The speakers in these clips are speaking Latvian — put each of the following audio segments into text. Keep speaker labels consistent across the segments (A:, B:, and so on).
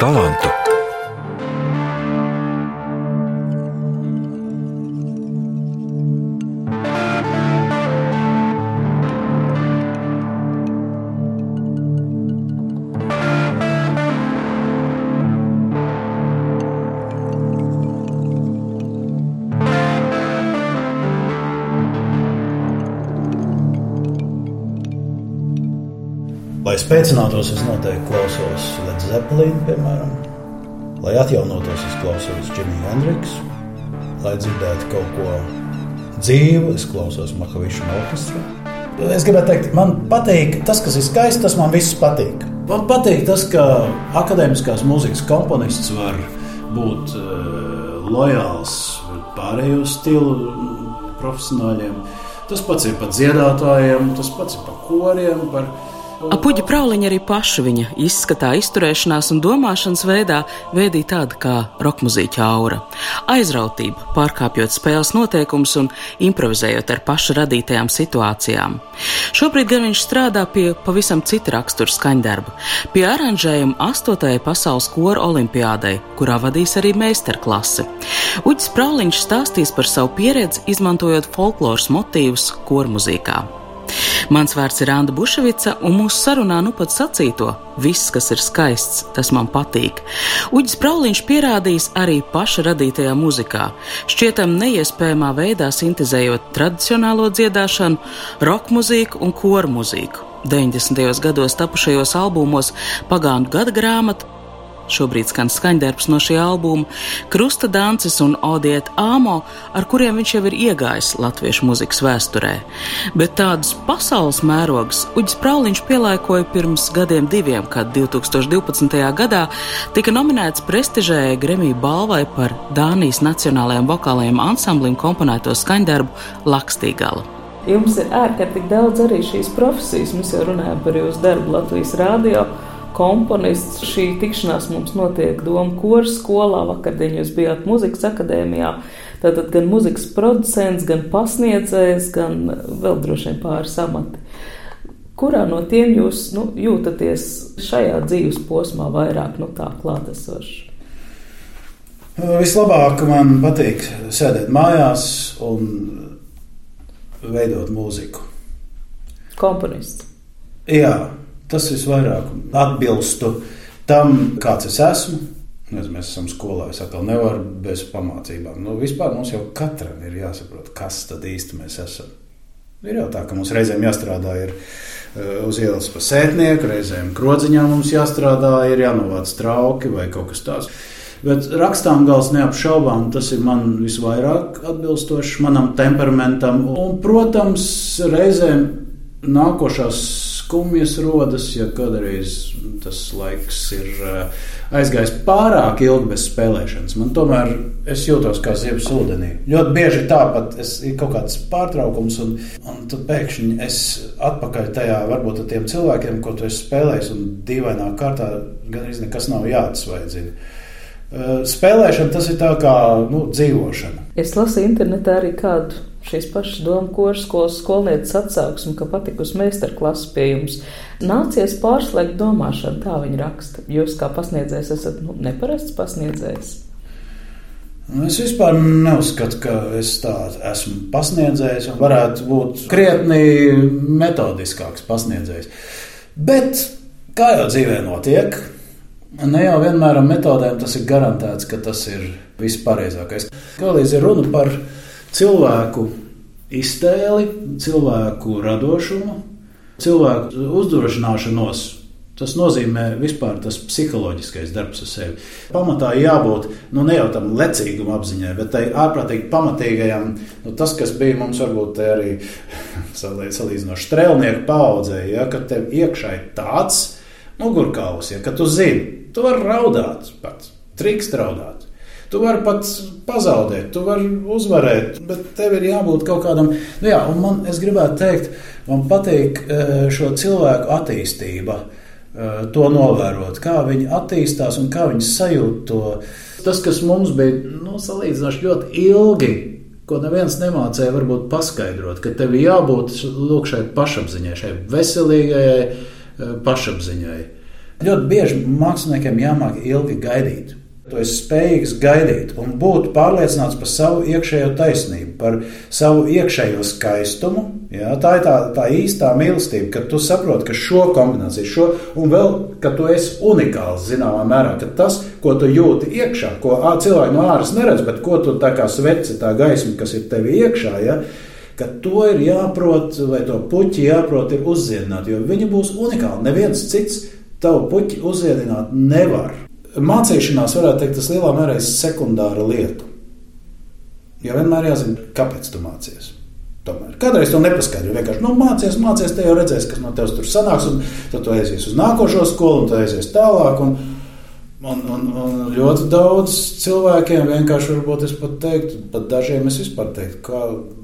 A: talantu.
B: Lai spēcinātos, es noteikti klausos Led Zeppelin, piemēram. Lai atjaunotos, es klausos Jimmy Hendrix. Lai dzirdētu kaut ko dzīvu, es klausos Makaviču orķestrā. Es gribētu teikt, man patīk tas, kas ir skaists, tas man viss patīk. Man patīk tas, ka akadēmiskās mūzikas komponists var būt uh, lojāls pārējo stilu profesionāļiem. Tas pats ir par dziedātājiem, tas pats ir par koriem. Par
C: Apuģi Prauliņa arī paša viņa izskatā, izturēšanās un domāšanas veidā veidīja tāda kā rokmuzīķa aura. Aizrautība, pārkāpjot spēles noteikumus un improvizējot ar paša radītajām situācijām. Šobrīd gan viņš strādā pie pavisam cita rakstura skaņdarba, pie aranžējuma 8. pasaules kora olimpiādai, kurā vadīs arī meistarklase. Uģis Prauliņš stāstīs par savu pieredzi, izmantojot folkloras motīvus kormuzīkā. Mans vārds ir Anna Buševica, un mūsu sarunā nu pat sacīto: viss, kas ir skaists, tas man patīk. Uģis Prauliņš pierādījis arī paša radītajā muzikā, šķietam neiespējamā veidā sintēzējot tradicionālo dziedāšanu, roka mūziku un koru mūziku. 90. gados tapušajos albumos Pagānu gada grāmata Šobrīd skan skaņdarbs no šī albuma, Krusta dances un Odiet Āmo, ar kuriem viņš jau ir iegājis latviešu muzikas vēsturē. Bet tādus pasaules mērogus Uģis Prauliņš pielāgoja pirms gadiem diviem, kad 2012. gadā tika nominēts prestižējai Gremija balvai par Dānijas nacionālajiem vokālajiem ansamblim komponēto skaņdarbu Lakstīgala.
D: Jums ir ārkārtīgi daudz arī šīs profesijas. Mēs jau runājam par jūsu darbu Latvijas Rādio komponists. Šī tikšanās mums notiek Doma koras skolā. Vakardien jūs bijāt muzikas akadēmijā. Tātad gan muzikas producents, gan pasniedzējs, gan vēl droši vien pāris amati. Kurā no tiem jūs nu, jūtaties šajā dzīves posmā vairāk nu, klātesoši?
B: Vislabāk man patīk sēdēt mājās un veidot mūziku.
D: Komponists.
B: Jā, Tas visvairāk atbilstu tam, kāds es esmu. Nezinu, mēs esam skolā, es atkal nevaru bez pamācībām. Nu, vispār mums jau katram ir jāsaprot, kas tad īsti mēs esam. Ir jau tā, ka mums reizēm jāstrādā ir uh, uz ielas pa sētnieku, reizēm krodziņā mums jāstrādā, ir jānovāc trauki vai kaut kas tāds. Bet rakstām gals neapšaubām, tas ir man visvairāk atbilstoši manam temperamentam. Un, protams, reizēm nākošās skumjas rodas, ja kādreiz tas laiks ir eh, aizgājis pārāk ilgi bez spēlēšanas. Man tomēr es jūtos kā zivs ūdenī. Ļoti bieži tāpat ir kaut kāds pārtraukums, un, un tad pēkšņi es atpakaļ tajā varbūt ar tiem cilvēkiem, ko tu esi spēlējis, un dīvainā kārtā gan arī nekas nav jāatsvaidzina. Eh, spēlēšana tas ir tā kā nu, dzīvošana.
D: Es lasīju internetā arī kādu šīs pašas domu koras skolas skolnieces atsauksmi, ka patikusi meistarklasa pie jums. Nācies pārslēgt domāšanu, tā viņa raksta. Jūs kā pasniedzējs esat nu, neparasts pasniedzējs.
B: Nu, es vispār neuzskatu, ka es tādu esmu pasniedzējis un varētu būt krietni metodiskāks pasniedzējs. Bet, kā jau dzīvē notiek, ne jau vienmēr metodēm tas ir garantēts, ka tas ir vispareizākais. Galvenais ir runa par cilvēku iztēli, cilvēku radošumu, cilvēku uzdrošināšanos. Tas nozīmē vispār tas psiholoģiskais darbs ar sevi. Pamatā jābūt nu, ne jau tam lecīgam apziņai, bet tai ārprātīgi pamatīgajam. Nu, tas, kas bija mums varbūt arī salīdzinoši strēlnieku paudzē, ja, kad tev iekšā ir tāds mugurkauls, ja, ka tu zini, tu vari raudāt pats, drīkst raudāt. Tu vari pat pazaudēt, tu vari uzvarēt, bet tev ir jābūt kaut kādam. Nu jā, un man, es gribētu teikt, man patīk e, šo cilvēku attīstība, e, to novērot, kā viņi attīstās un kā viņi sajūt to. Tas, kas mums bija nu, salīdzinoši ļoti ilgi, ko neviens nemācīja, varbūt paskaidrot, ka tev jābūt lūk, šai pašapziņai, šai veselīgajai e, pašapziņai Ļoti bieži māksliniekiem jāmāk ilgi gaidīt. Tu esi spējīgs gaidīt un būt pārliecināts par savu iekšējo taisnību, par savu iekšējo skaistumu. Jā, tā ir tā, tā īstā mīlestība, kad tu saproti, ka šo kombināciju, šo un vēl, ka tu esi unikāls zināmā mērā, ka tas, ko tu jūti iekšā, ko cilvēki no āras neredz, bet ko tu tā kā sveci, tā gaisma, kas ir tevi iekšā, ja, ka to ir jāprot, vai to puķi jāprot ir uzziedināt, jo viņi būs unikāli. Neviens cits tavu puķi uzziedināt nevar mācīšanās, varētu teikt, tas lielā mērā ir sekundāra lieta. Jo vienmēr jāzina, kāpēc tu mācies. Tomēr. Kādreiz to nepaskaidro. Vienkārši nu, mācies, mācies, te jau redzēs, kas no tevis tur sanāks, tad tu aizies uz nākošo skolu, un tu aizies tālāk. Un, un, un, un ļoti daudz cilvēkiem vienkārši, varbūt es pat teiktu, pat dažiem es vispār teiktu, ka,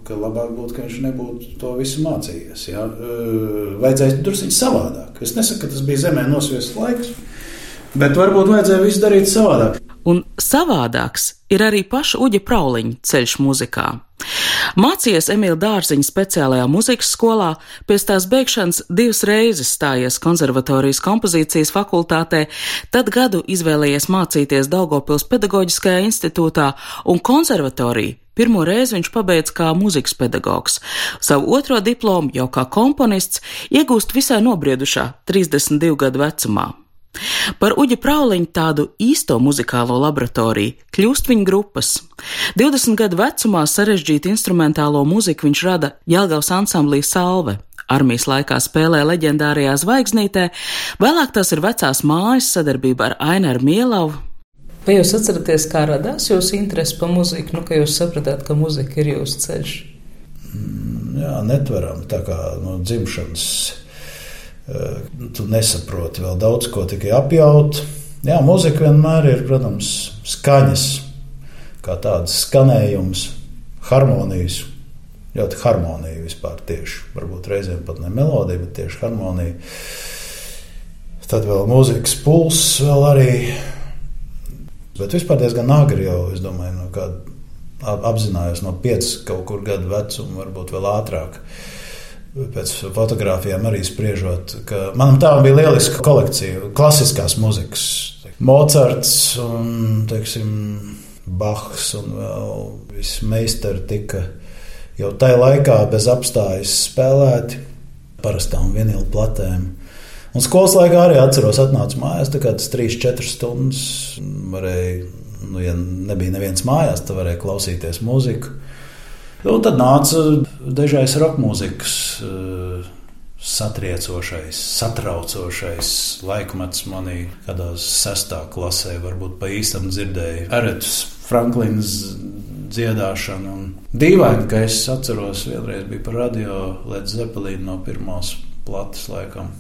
B: ka labāk būtu, ka viņš nebūtu to visu mācījies. Ja? Vajadzēja drusku savādāk. Es nesaku, ka tas bija zemē nosviests laiks. Bet varbūt vajadzēja visu darīt savādāk.
C: Un savādāks ir arī paša Uģa Prauliņa ceļš muzikā. Mācījies Emīļa Dārziņa speciālajā muzikas skolā, pēc tās beigšanas divas reizes stājies konservatorijas kompozīcijas fakultātē, tad gadu izvēlējies mācīties Daugopils pedagoģiskajā institūtā un konservatoriju Pirmo reizi viņš pabeidz kā mūzikas pedagogs. Savu otro diplomu jau kā komponists iegūst visai nobriedušā 32 gadu vecumā. Par Uģa Prauliņu tādu īsto muzikālo laboratoriju kļūst viņa grupas. 20 gadu vecumā sarežģītu instrumentālo muziku viņš rada Jelgavas ansamblī Salve. Armijas laikā spēlē leģendārajā zvaigznītē, vēlāk tas ir vecās mājas sadarbība ar Aināru Mielavu.
D: Vai jūs atceraties, kā radās jūsu interese par muziku, nu, ka jūs sapratāt, ka muzika ir jūsu ceļš?
B: Mm, jā, netveram tā kā no dzimšanas Eh, tu nesaproti vēl daudz ko tikai apjaut. Jā, mūzika vienmēr ir, protams, skaņas, kā tāds skanējums, harmonijas. Ļoti harmonija vispār tieši. Varbūt reizēm pat ne melodija, bet tieši harmonija. Tad vēl mūzikas pulss vēl arī. Bet vispār diezgan agri jau, es domāju, no kāda apzinājos no 5 kaut kur gadu vecuma, varbūt vēl ātrāk. Uh, pēc fotografijām arī spriežot, ka manam tēvam bija lieliska kolekcija klasiskās muzikas. Mocards un, teiksim, Bahs un vēl visi meistari tika jau tajā laikā bez apstājas spēlēti parastām vinilu platēm. Un skolas laikā arī atceros, atnācu mājās, tā kā tas 3-4 stundas varēja, nu, ja nebija neviens mājās, tad varēja klausīties mūziku. Un tad nāca dažais roka mūzikas eh, satriecošais, satraucošais laikmets manī, kādā sestā klasē, varbūt pa īstam dzirdēju Aretus Franklins dziedāšanu. Dīvaini, ka es atceros, vienreiz bija par radio Led Zeppelin no pirmās plates laikam.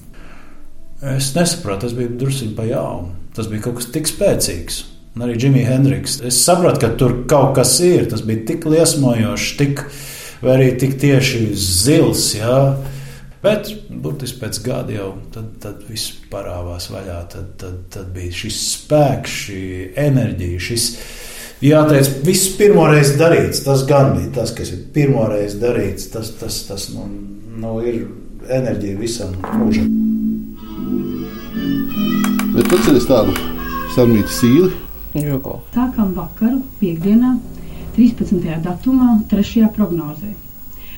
B: Es nesapratu, tas bija druskuļi pa jaunu. Tas bija kaut kas tik spēcīgs un arī Džimija Hendriks. Es sapratu, ka tur kaut kas ir. Tas bija tik liesmojošs, tik, vai arī tik tieši zils. Jā. Bet burtiski pēc gada jau tad, tad viss parādījās vaļā. Tad, tad, tad bija šis spēks, šī enerģija. Šis, Jāteic, viss pirmoreiz darīts. Tas gan bija tas, kas ir pirmoreiz darīts. Tas, tas, tas nu, nu, ir enerģija visam mūžam.
A: Bet atceries tādu sarmītu sīli,
E: Jugo. Sākām vakaru, piekdienā, 13. datumā, 3. prognozē.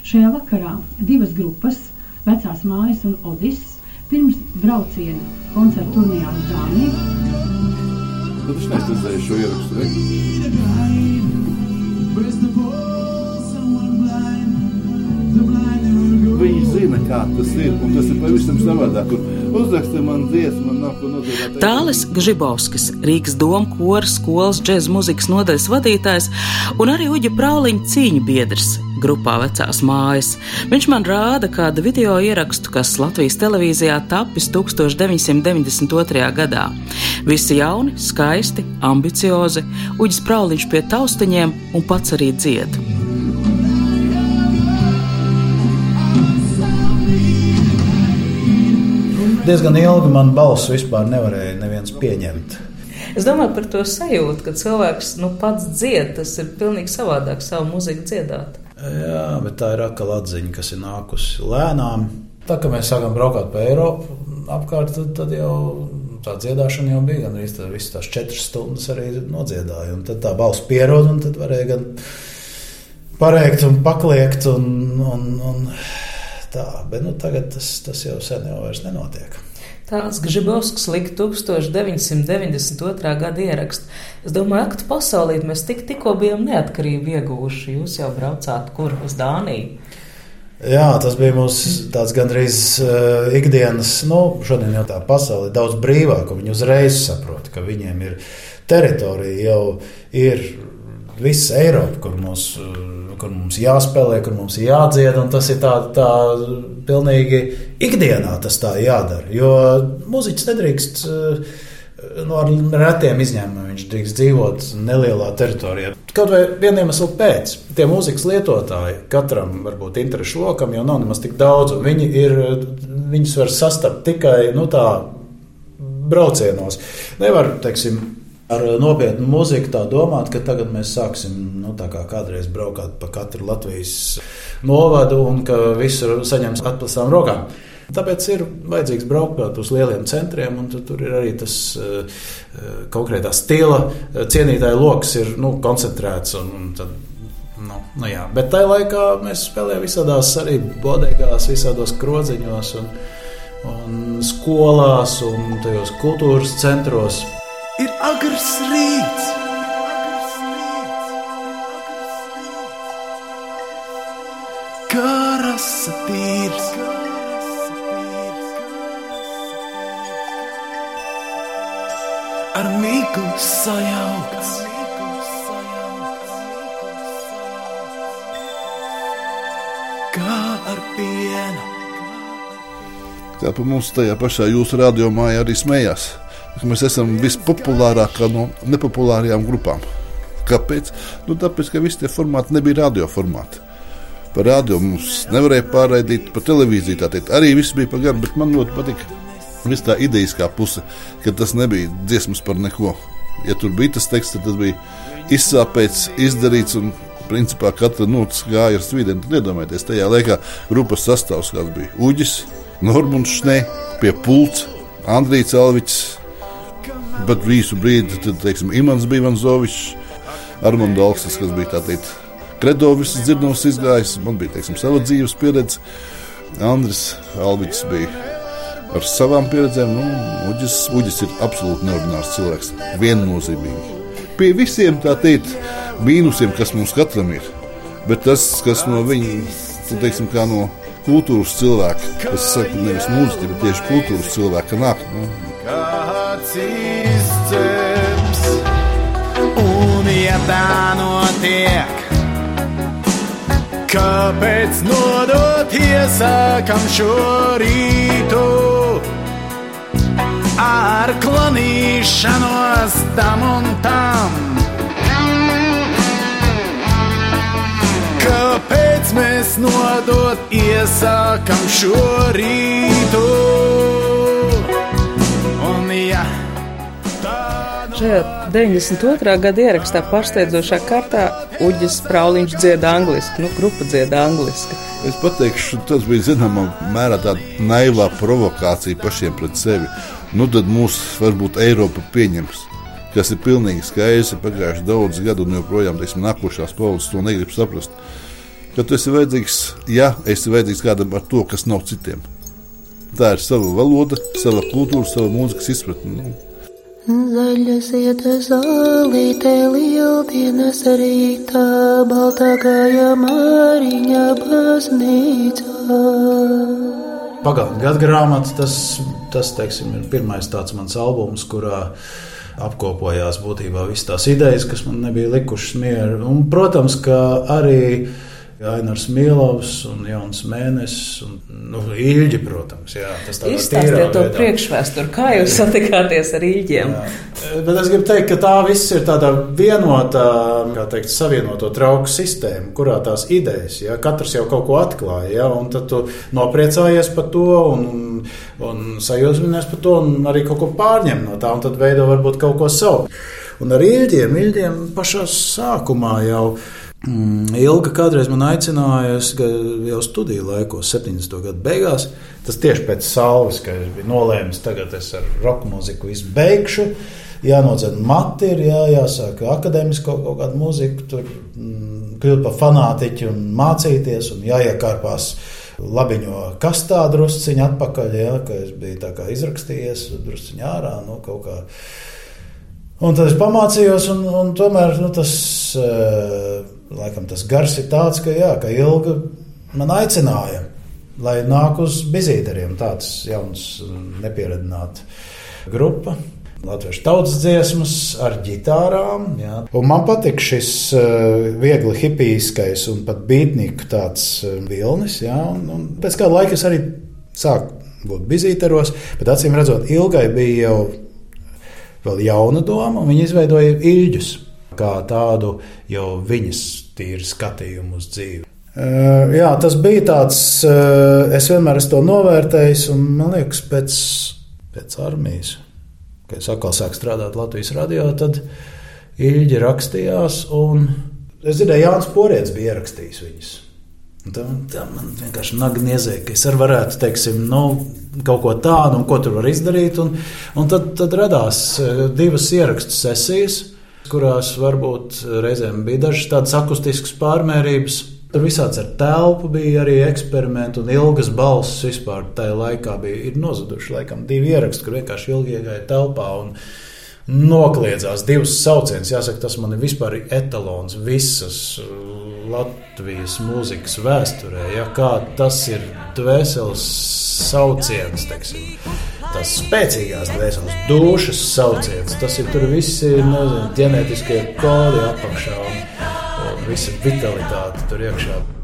E: Šajā vakarā divas grupas, vecās mājas un Odis, pirms brauciena koncerta turnīrā uz Dāniju.
A: Bet es neizredzēju šo ierakstu. Viņi kā tas ir, un tas ir pavisam savādāk. Uzraksti man dziesmu, man nav ko nodziedāt.
C: Tālis Gžibovskis, Rīgas doma koras skolas džēzus muzikas nodaļas vadītājs un arī Uģa Prauliņa cīņu biedrs grupā Vecās mājas. Viņš man rāda kādu video ierakstu, kas Latvijas televīzijā tapis 1992. gadā. Visi jauni, skaisti, ambiciozi, Uģis Prauliņš pie taustiņiem un pats arī dzied.
B: Diezgan ilgi man balss vispār nevarēja neviens pieņemt.
D: Es domāju par to sajūtu, ka cilvēks nu, pats dzied, tas ir pilnīgi savādāk savu muziku dziedāt.
B: Jā, bet tā ir atkal atziņa, kas ir nākusi lēnām. Tā kā mēs sākam braukt pa Eiropu apkārt, tad, tad jau tā dziedāšana jau bija gan arī tā, visas tās četras stundas arī nodziedāja. Un tad tā balss pierod, un tad varēja gan parēkt un pakliegt. Un, un, un tā. Bet nu, tagad tas, tas jau sen jau vairs nenotiek.
D: Tāds Gžibovskis lika 1992. gada ierakstu. Es domāju, ka pasaulē mēs tik, tikko bijām neatkarību ieguvuši. Jūs jau braucāt kur uz Dāniju.
B: Jā, tas bija mūsu tāds gandrīz uh, ikdienas, nu, šodien jau tā pasaule ir daudz brīvāka. Viņi uzreiz saprot, ka viņiem ir teritorija, jau ir visa Eiropa, kur, mūs, kur mums jāspēlē, kur mums jādzied. Tas ir tā, tā pilnīgi ikdienā tas tā jādara. Jo muzeķis nedrīkst. Uh, no ar retiem izņēmumiem viņš drīkst dzīvot nelielā teritorijā. Kaut vai vienam iemeslam pēc, tie mūzikas lietotāji katram varbūt interešu lokam jau nav nemaz tik daudz, un viņi ir, viņus var sastapt tikai nu, tā braucienos. Nevar, teiksim, ar nopietnu mūziku tā domāt, ka tagad mēs sāksim, nu, tā kā kādreiz braukāt pa katru Latvijas novadu un ka visur saņems atplasām rokām. Tāpēc ir vajadzīgs braukt uz lieliem centriem, un tur ir arī tas uh, konkrētā stila cienītāja lokus, ir nu, koncentrēts. Un, un tad, nu, nu jā. Bet tajā laikā mēs spēlējām visādās arī bodegās, visādos krodziņos, un, un skolās un tajos kultūras centros. Ir agrs rīts! Karasa tīrs! ar mīklu sajaukts. Kā ar pienu.
A: Pa mums tajā pašā jūsu radiomājā arī smējās, ka mēs esam vispopulārākā no nepopulārajām grupām. Kāpēc? Nu, tāpēc, ka visi tie formāti nebija radioformāti. Par radio mums nevarēja pārraidīt, pa televīziju tā teikt. Arī viss bija pa garu, bet man ļoti patika Viss tā idejiskā puse, ka tas nebija dziesmas par neko. Ja tur bija tas teksts, tad tas bija izsāpēts, izdarīts un principā katra notis gāja ar svīdiem. Tad iedomājieties, tajā laikā grupas sastāvs kāds bija Uģis, Normons Šnē, pie pults, Andrijs Alvičs, bet visu brīdi, tad, teiksim, Imants bija Vanzovičs, Armando Alkstis, kas bija tā teikt, Kredovis dzirdams izgājis, man bija, teiksim, sava dzīves pieredze, Andris Alvičs bija ar savām pieredzēm. Nu, Uģis, Uģis ir absolūti neordinārs cilvēks. Viennozīmīgi. Pie visiem tā teikt, mīnusiem, kas mums katram ir. Bet tas, kas no viņa, teiksim, kā no kultūras cilvēka, es saku, nevis mūziķi, bet tieši kultūras cilvēka nāk. Nu. Kāds izceps, un ja tā notiek, kāpēc nodot iesākam šo rītu? ar klanīšanos tam un tam. Kāpēc mēs nodot iesākam šo rītu?
D: Šajā 92. gada ierakstā pārsteidzošā kārtā Uģis Prauliņš dzieda angliski, nu, grupa dzieda angliski.
A: Es pateikšu, tas bija zināmā mērā tāda naivā provokācija pašiem pret sevi nu tad mūs varbūt Eiropa pieņems. Kas ir pilnīgi skaidrs, ir pagājuši daudz gadu, un joprojām teiksim, nākošās paudzes to negrib saprast. Ka tu esi vajadzīgs, ja esi vajadzīgs kādam ar to, kas nav citiem. Tā ir sava valoda, sava kultūra, sava mūzikas izpratne. Nu.
F: Zaļas iet zālītē, lieldienas rītā, baltā gāja māriņa baznīcā.
B: Pagātnē gada grāmata, tas, tas teiksim, ir pirmais tāds mans albums, kurā apkopojās būtībā visas tās idejas, kas man nebija likušas mieru. Un, protams, ka arī Ainars Mīlovs un Jauns Mēnesis un nu, Ilģi, protams. Jā,
D: tas tā Izstāstiet to priekšvēsturi, kā jūs satikāties ar Ilģiem.
B: Jā. Bet es gribu teikt, ka tā viss ir tāda vienota, kā teikt, savienoto trauku sistēma, kurā tās idejas, ja katrs jau kaut ko atklāja, ja, un tad tu nopriecājies par to un, un sajūsminies par to un arī kaut ko pārņem no tā, un tad veido varbūt kaut ko savu. Un ar īļģiem, īļģiem pašā sākumā jau Ilga kādreiz man aicināja, jau studiju laikos, 70. gadu beigās. Tas tieši pēc salves, ka es biju nolēmis, tagad es ar roka mūziku izbeigšu. Jānodzen mati, ir jā, jāsāk akadēmiski kaut, kaut kādu mūziku, tur mm, kļūt par fanātiķu un mācīties un jāiekārpās labiņo kastā drusciņā atpakaļ, jā, ka es biju tā kā izrakstījies drusciņā ārā, nu kaut kā. Un tad es pamācījos, un, un tomēr nu, tas. Uh, Laikam tas gars ir tāds, ka, jā, ka ilga man aicināja, lai nāk uz bizīteriem. Tāds jauns, nepieredināta grupa. Latviešu tautas dziesmas ar ģitārām. Jā. Un man patīk šis uh, viegli hipijskais un pat beatniku tāds uh, vilnis. Jā, un, un pēc kāda laika es arī sāku būt bizīteros, bet acīm redzot, ilgai bija jau vēl jauna doma, un viņi izveidoja īģus kā tādu jau viņas tīru skatījumu uz dzīvi. Uh, jā, tas bija tāds, uh, es vienmēr esmu to novērtējis, un man liekas, pēc, pēc armijas, kad es atkal sāku strādāt Latvijas radio, tad Ilģi rakstījās, un es dzirdēju, Jānis Porēds bija ierakstījis viņas. Tā, tā man vienkārši nagniezēja, ka es arī varētu, teiksim, nu, kaut ko tādu, un ko tur var izdarīt. Un, un tad, tad radās divas ierakstu sesijas kurās varbūt reizēm bija dažas tādas akustiskas pārmērības. Tur visāds ar telpu bija arī eksperimenti, un ilgas balss vispār tajā laikā bija nozuduši. Laikam divi ieraksti, kur vienkārši ilgi iegāja telpā un nokliedzās divas sauciens. Jāsaka, tas man ir vispār etalons visas Latvijas mūzikas vēsturē. Ja, kā tas ir dvēseles sauciens, teiksim tās spēcīgās dvēseles, dušas sauciens. Tas ir tur visi nezinu, ģenētiskie kodi apakšā un, un visa vitalitāte tur iekšā.
C: -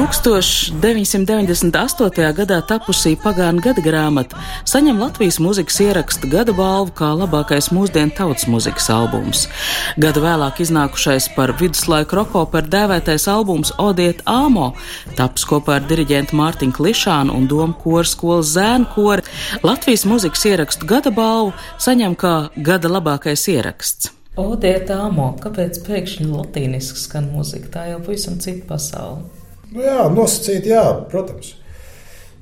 C: 1998. gadā tapusī pagānu gada grāmata saņem Latvijas mūzikas ierakstu gada balvu kā labākais mūsdienu tautas mūzikas albums. Gadu vēlāk iznākušais par viduslaiku rokoperu dēvētais albums Odiet Āmo taps kopā ar diriģentu Mārtiņu Klišānu un Domu koru skolas zēnu koru. Latvijas mūzikas ierakstu gada balvu saņem kā gada labākais ieraksts.
D: Odiet Āmo, kāpēc pēkšņi latīniski skan mūzika? Tā jau pavisam cita pasaule.
B: Nu, jā, nosacīt, jā, protams.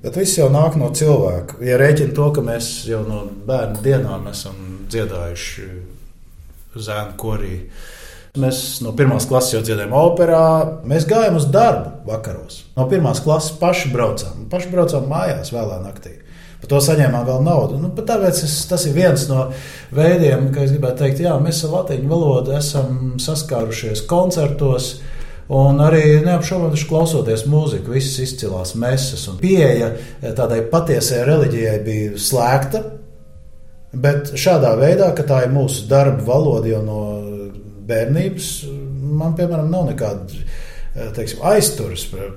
B: Bet viss jau nāk no cilvēka. Ja rēķina to, ka mēs jau no bērnu dienām esam dziedājuši zēnu korī. Mēs no pirmās klases jau dziedājām operā. Mēs gājām uz darbu vakaros. No pirmās klases paši braucām. Paši braucām mājās vēlā naktī. Par to saņēmām vēl naudu. Nu, tāpēc es, tas ir viens no veidiem, kā es gribētu teikt, jā, mēs ar latviešu valodu esam saskārušies koncertos. Un arī neapšaubāmi klausoties mūziku, visas izcilās mesas un pieeja tādai patiesai reliģijai bija slēgta. Bet šādā veidā, ka tā ir mūsu darba valoda jau no bērnības, man, piemēram, nav nekāda teiksim, aizturas par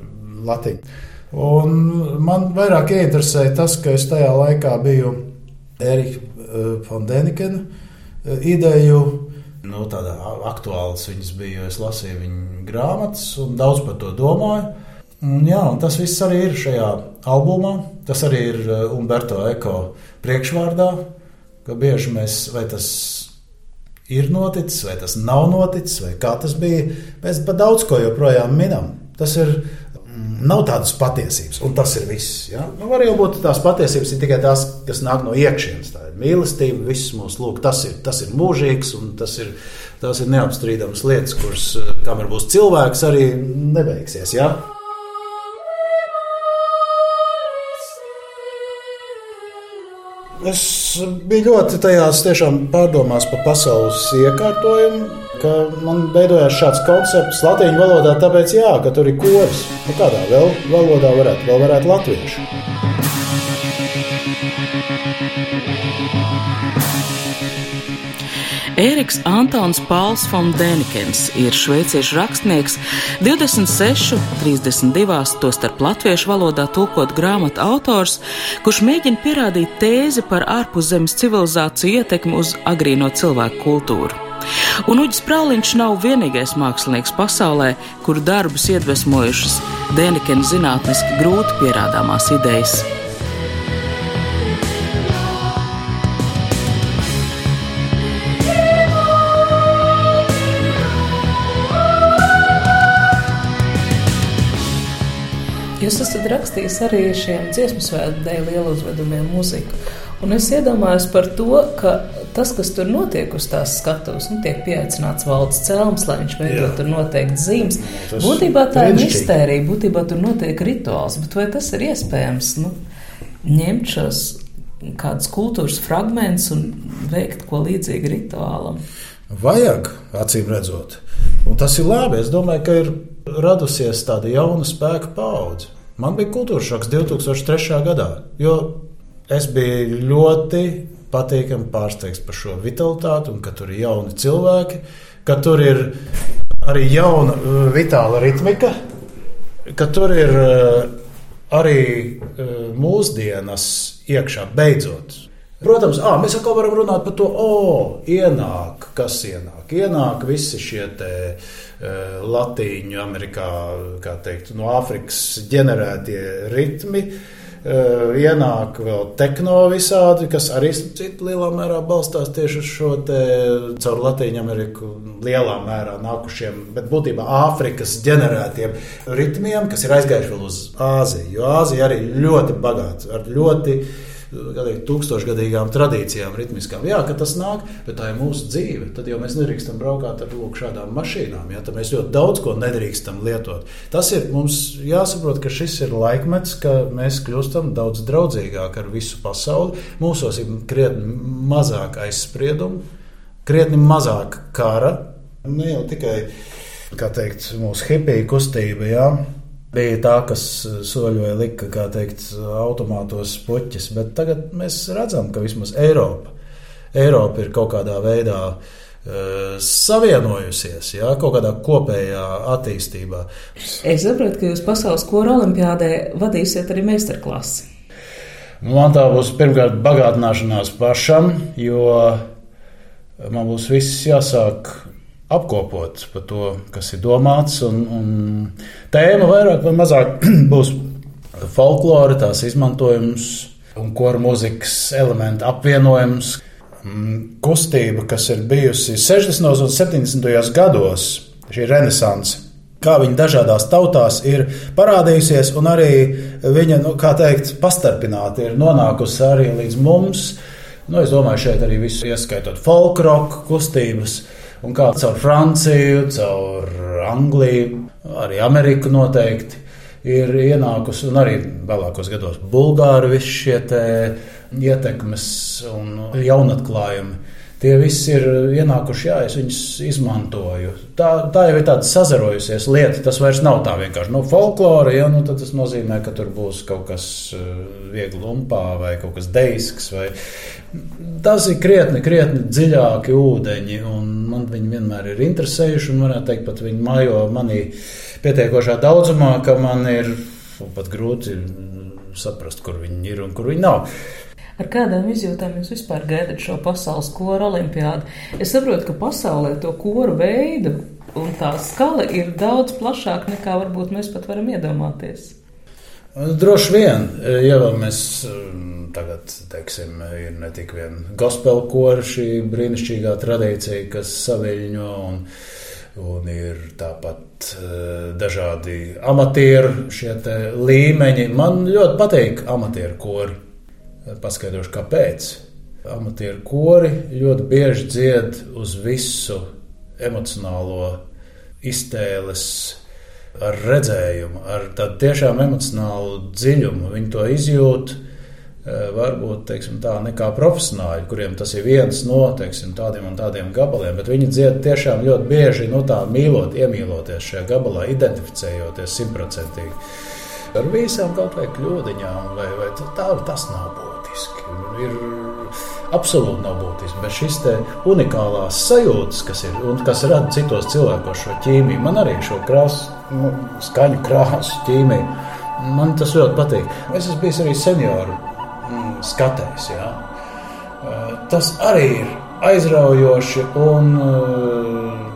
B: latīņu. Un man vairāk ieinteresēja tas, ka es tajā laikā biju Erika Fondenikena eh, ideju nu, tādā aktuāls viņas bija, es lasīju viņa grāmatas un daudz par to domāju. Un, jā, un tas viss arī ir šajā albumā. Tas arī ir uh, Umberto Eko priekšvārdā, ka bieži mēs vai tas ir noticis, vai tas nav noticis, vai kā tas bija. Mēs par daudz ko joprojām minam. Tas ir Nav tādas patiesības, un tas ir viss. Ja? Nu, var jau būt tās patiesības, tikai tās, kas nāk no iekšienes. Tā ir mīlestība, viss mūs lūk, tas ir, tas ir mūžīgs, un tas ir, tās ir neapstrīdamas lietas, kuras, kamēr būs cilvēks, arī nebeigsies. Ja? Es biju ļoti tajās pārdomās par pasaules iekārtojumu, ka man veidojās šāds koncepts latviešu valodā, tāpēc, jā, ka tur ir koris. Nu, kādā vēl valodā varētu, vēl varētu latviešu.
C: Ēriks Antons Pauls von Dēnikens ir šveiciešu rakstnieks, 26, 32, tostarp latviešu valodā tulkot grāmatu autors, kurš mēģina pierādīt tēzi par ārpuszemes civilizāciju ietekmi uz agrīno cilvēku kultūru. Un Uģis Prāliņš nav vienīgais mākslinieks pasaulē, kuru darbus iedvesmojušas Dēnikena zinātniski grūti pierādāmās idejas.
D: Jūs esat rakstījis arī šiem dziesmu dēļ lielu uzvedumiem mūziku. Un es iedomājos par to, ka tas, kas tur notiek uz tās skatuves, nu, tiek pieaicināts valsts cēlums, lai viņš veidot tur noteikti zīmes.
B: Tas
D: Būtībā tā ir mistērija, būtībā tur notiek rituāls, bet vai tas ir iespējams nu, ņemt šos kādus kultūras fragmentus un veikt ko līdzīgu rituālam?
B: Vajag, acīm redzot. Un tas ir labi. Es domāju, ka ir radusies tāda jauna spēka paudze. Man bija kultūras šoks 2003. gadā, jo es biju ļoti patīkami pārsteigts par šo vitalitāti, un ka tur ir jauni cilvēki, ka tur ir arī jauna uh, vitāla ritmika, ka tur ir uh, arī uh, mūsdienas iekšā beidzot. Protams, à, mēs atkal varam runāt par to, o, ienāk, kas ienāk. Ienāk visi šie te, uh, Latīņu, Amerikā, kā teikt, no Āfrikas ģenerētie ritmi. Uh, ienāk vēl tehno visādi, kas arī citu lielā mērā balstās tieši uz šo te caur Latīņu Ameriku lielā mērā nākušiem, bet būtībā Āfrikas ģenerētiem ritmiem, kas ir aizgājuši vēl uz Āziju. Jo Āzija arī ļoti bagāta ar ļoti teikt, tūkstošgadīgām tradīcijām, ritmiskām. Jā, ka tas nāk, bet tā ir mūsu dzīve. Tad jau mēs nedrīkstam braukāt ar lūk, šādām mašīnām. Jā, tad mēs ļoti daudz ko nedrīkstam lietot. Tas ir mums jāsaprot, ka šis ir laikmets, ka mēs kļūstam daudz draudzīgāki ar visu pasauli. Mūsos ir krietni mazāk aizspriedumu, krietni mazāk kara. Ne jau tikai teikt, mūsu hipiju kustība. Jā bija tā, kas soļoja lika, kā teikt, automātos puķis, bet tagad mēs redzam, ka vismaz Eiropa, Eiropa ir kaut kādā veidā uh, savienojusies, jā, kaut kādā kopējā attīstībā.
D: Es saprotu, ka jūs pasaules kora olimpiādē vadīsiet arī meistarklasi.
B: Nu, Man tā būs pirmkārt bagātināšanās pašam, jo man būs viss jāsāk apkopot par to, kas ir domāts. Un, un tēma vairāk vai mazāk būs folklore, tās izmantojums un kora mūzikas elementu apvienojums. Mm, Kustība, kas ir bijusi 60. un 70. gados, šī renesanse, kā viņa dažādās tautās ir parādījusies, un arī viņa, nu, kā teikt, pastarpināti ir nonākusi arī līdz mums. Nu, es domāju, šeit arī visu ieskaitot folkroku kustības. Un kā caur Franciju, caur Angliju, arī Ameriku noteikti ir ienākusi, un arī vēlākos gados Bulgāri visi šie ietekmes un jaunatklājumi. Tie visi ir ienākuši, jā, es viņus izmantoju. Tā, tā jau ir tāda sazarojusies lieta. Tas vairs nav tā vienkārši nu, folklore. Ja, nu, tas nozīmē, ka tur būs kaut kas viegli lumpā vai kaut kas deisks. Vai... Tas ir krietni, krietni dziļāki ūdeņi, un man viņi vienmēr ir interesējuši. Varētu teikt, pat viņi mājo manī pietiekošā daudzumā, ka man ir pat grūti saprast, kur viņi ir un kur viņi nav.
D: Ar kādām izjūtām jūs vispār gaidat šo pasaules koru olimpiādu? Es saprotu, ka pasaulē to koru veidu un tā skala ir daudz plašāka nekā varbūt mēs pat varam iedomāties.
B: Droši vien, ja vēl mēs tagad, teiksim, ir ne tik vien gospel kora, šī brīnišķīgā tradīcija, kas saviļņo un, un ir tāpat dažādi amatieru līmeņi. Man ļoti patīk amatieru kori. Paskaidrošu, kāpēc. Amatieru kori ļoti bieži dzied uz visu emocionālo iztēles, ar redzējumu, ar tādu tiešām emocionālu dziļumu. Viņi to izjūt. Varbūt teiksim, tā nekā profesionāļi, kuriem tas ir viens no teiksim, tādiem un tādiem gabaliem, bet viņi dzied tiešām ļoti bieži no tā mīlot, iemīloties šajā gabalā, identificējoties simtprocentīgi. Ar visām kaut vai kļūdiņām, vai, vai tā, tas nav būtiski. Ir absolūti nav būtiski. Bet šis unikālās sajūtas, kas ir un kas rada citos cilvēkos šo ķīmiju, man arī šo krāsu, nu, skaņu krāsu ķīmiju, man tas ļoti patīk. Es esmu bijis arī senioru mm, skatējs. Ja? Tas arī ir aizraujoši un uh,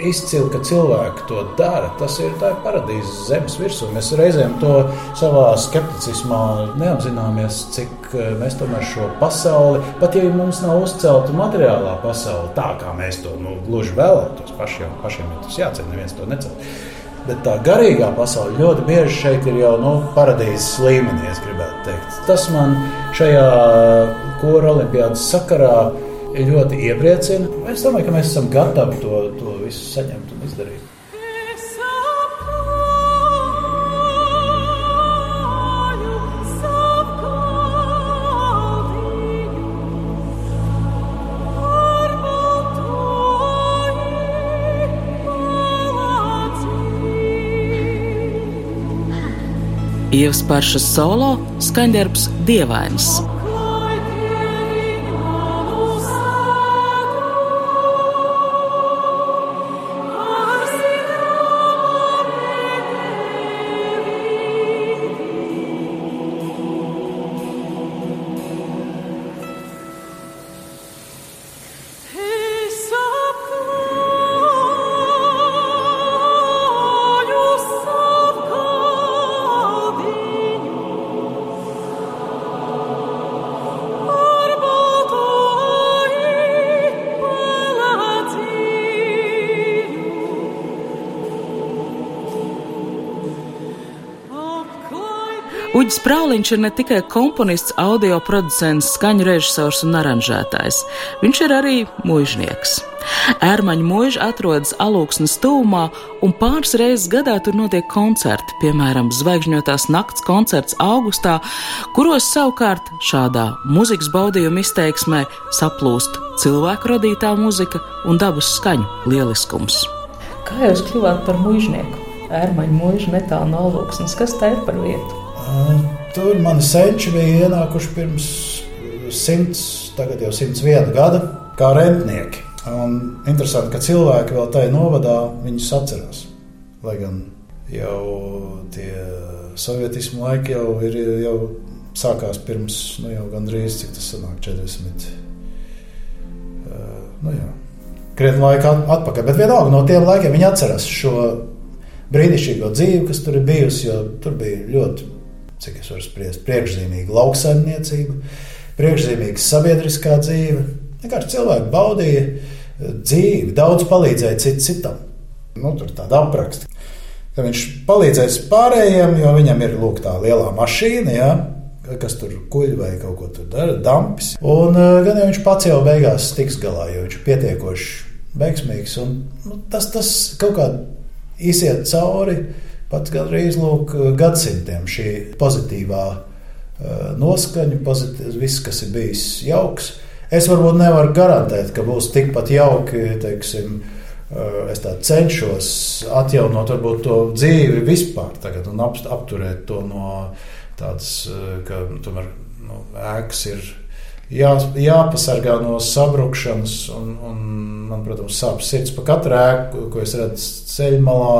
B: izcili, ka cilvēki to dara. Tas ir paradīzes zemes virsū. Mēs reizēm to savā skepticismā neapzināmies, cik eh, mēs tomēr šo pasauli, pat ja mums nav uzcelta materiālā pasaule, tā kā mēs to nu, gluži vēlētos, pašiem, pašiem ir tas jāceļ, neviens to necel. Bet tā garīgā pasaule ļoti bieži šeit ir jau nu, paradīzes līmenī, es gribētu teikt. Tas man šajā kora olimpiādas sakarā ļoti iepriecina. Es domāju, ka mēs esam gatavi to, to visu saņemt un izdarīt.
C: Ievas paršas solo skaņdarbs Dievainis. Uģis Prāliņš ir ne tikai komponists, audio producents, skaņu režisors un aranžētājs. Viņš ir arī mūžnieks. Ērmaņa mūža atrodas alūksnes tūmā, un pāris reizes gadā tur notiek koncerti, piemēram, Zvaigžņotās nakts koncerts augustā, kuros savukārt šādā muzikas baudījuma izteiksmē saplūst cilvēku radītā muzika un dabas skaņu lieliskums.
D: Kā jūs kļuvāt par mūžnieku? Ērmaņa mūža netālu no alūksnes. Kas tā ir par vietu?
B: Tur mani senči bija ienākuši pirms simts, tagad jau 101 gada, kā rentnieki. Un interesanti, ka cilvēki vēl tajā novadā viņus atcerās. Lai gan jau tie sovietismu laiki jau ir jau sākās pirms nu, jau gandrīz tas sanāk 40. Uh, nu, jā. Krietni laika atpakaļ, bet vienalga no tiem laikiem viņi atceras šo brīnišķīgo dzīvi, kas tur ir bijusi. Tur bija ļoti cik es varu spriest, priekšzīmīga lauksaimniecība, priekšzīmīga sabiedriskā dzīve. Vienkārši cilvēki baudīja eh, dzīvi, daudz palīdzēja cits citam. Nu, tur tāda apraksta. Ka viņš palīdzēs pārējiem, jo viņam ir lūk, tā lielā mašīna, ja, kas tur kuģi vai kaut ko tur dara, dampis. Un eh, gan jau viņš pats jau beigās tiks galā, jo viņš ir pietiekoši veiksmīgs. Un, nu, tas, tas kaut kā iziet cauri pat gandrīz lūk, gadsimtiem šī pozitīvā uh, noskaņa, pozitīv, viss, kas ir bijis jauks. Es varbūt nevaru garantēt, ka būs tikpat jauki, teiksim, uh, es cenšos atjaunot varbūt, to dzīvi vispār tagad, un ap, apturēt to no tādas, uh, ka tomēr nu, ēkas ir jā, jāpasargā no sabrukšanas. Un, un man, protams, sāp sirds par katru ēku, ko es redzu ceļu malā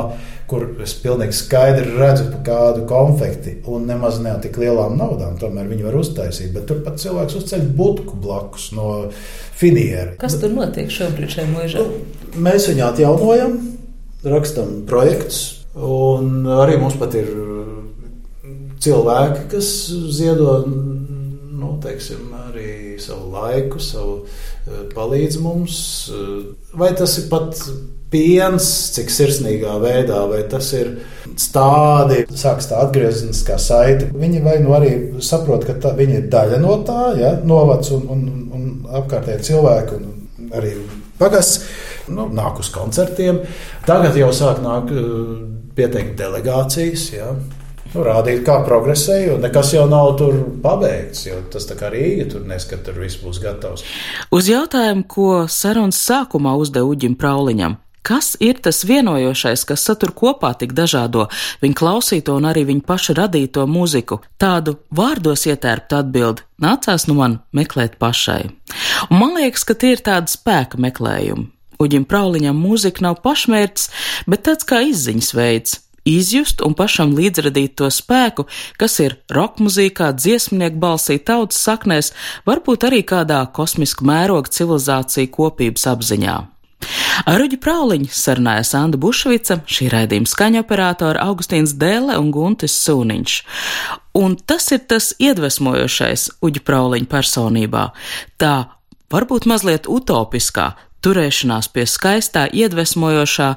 B: kur es pilnīgi skaidri redzu kādu konfekti un nemaz ne tik lielām naudām. Tomēr viņi var uztaisīt, bet turpat cilvēks uzceļ būtku blakus no finiera.
D: Kas tur notiek šobrīd šajā mūžā?
B: Nu, mēs viņu atjaunojam, rakstam projektus, un arī mums pat ir cilvēki, kas ziedo nu, teiksim, arī savu laiku, savu eh, palīdz mums. Vai tas ir pat piens, cik sirsnīgā veidā, vai tas ir stādi, sākas tā atgriezeniskā saite. Viņi vai nu arī saprot, ka tā, viņi ir daļa no tā, ja, novads un, un, un apkārtēji cilvēki un arī pagasts. Nu, nāk uz koncertiem. Tagad jau sāk nāk uh, pieteikt delegācijas. Ja. Nu, rādīt, kā progresēja, un nekas jau nav tur pabeigts. Tas tā kā Rīga tur neskat, tur viss būs gatavs.
C: Uz jautājumu, ko sarunas sākumā uzdeva Uģim Prauliņam, kas ir tas vienojošais, kas satur kopā tik dažādo viņa klausīto un arī viņa paša radīto mūziku. Tādu vārdos ietērptu atbildi nācās nu man meklēt pašai. Un man liekas, ka tie ir tādi spēka meklējumi. Uģim Prauliņam mūzika nav pašmērķis, bet tāds kā izziņas veids, izjust un pašam līdzradīt to spēku, kas ir roka mūzīkā, dziesmnieku balsī, tautas saknēs, varbūt arī kādā kosmiska mēroga civilizācija kopības apziņā. Ar Uģi Prauliņu sarunājas Anna Bušvica, šī raidījuma skaņa operātora Augustīns Dēle un Guntis Sūniņš. Un tas ir tas iedvesmojošais Uģi Prauliņa personībā. Tā varbūt mazliet utopiskā, turēšanās pie skaistā, iedvesmojošā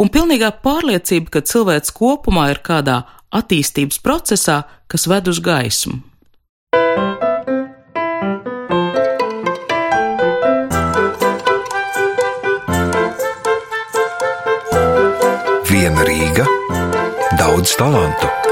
C: un pilnīgā pārliecība, ka cilvēks kopumā ir kādā attīstības procesā, kas ved uz gaismu.
G: Viena Rīga, daudz talantu.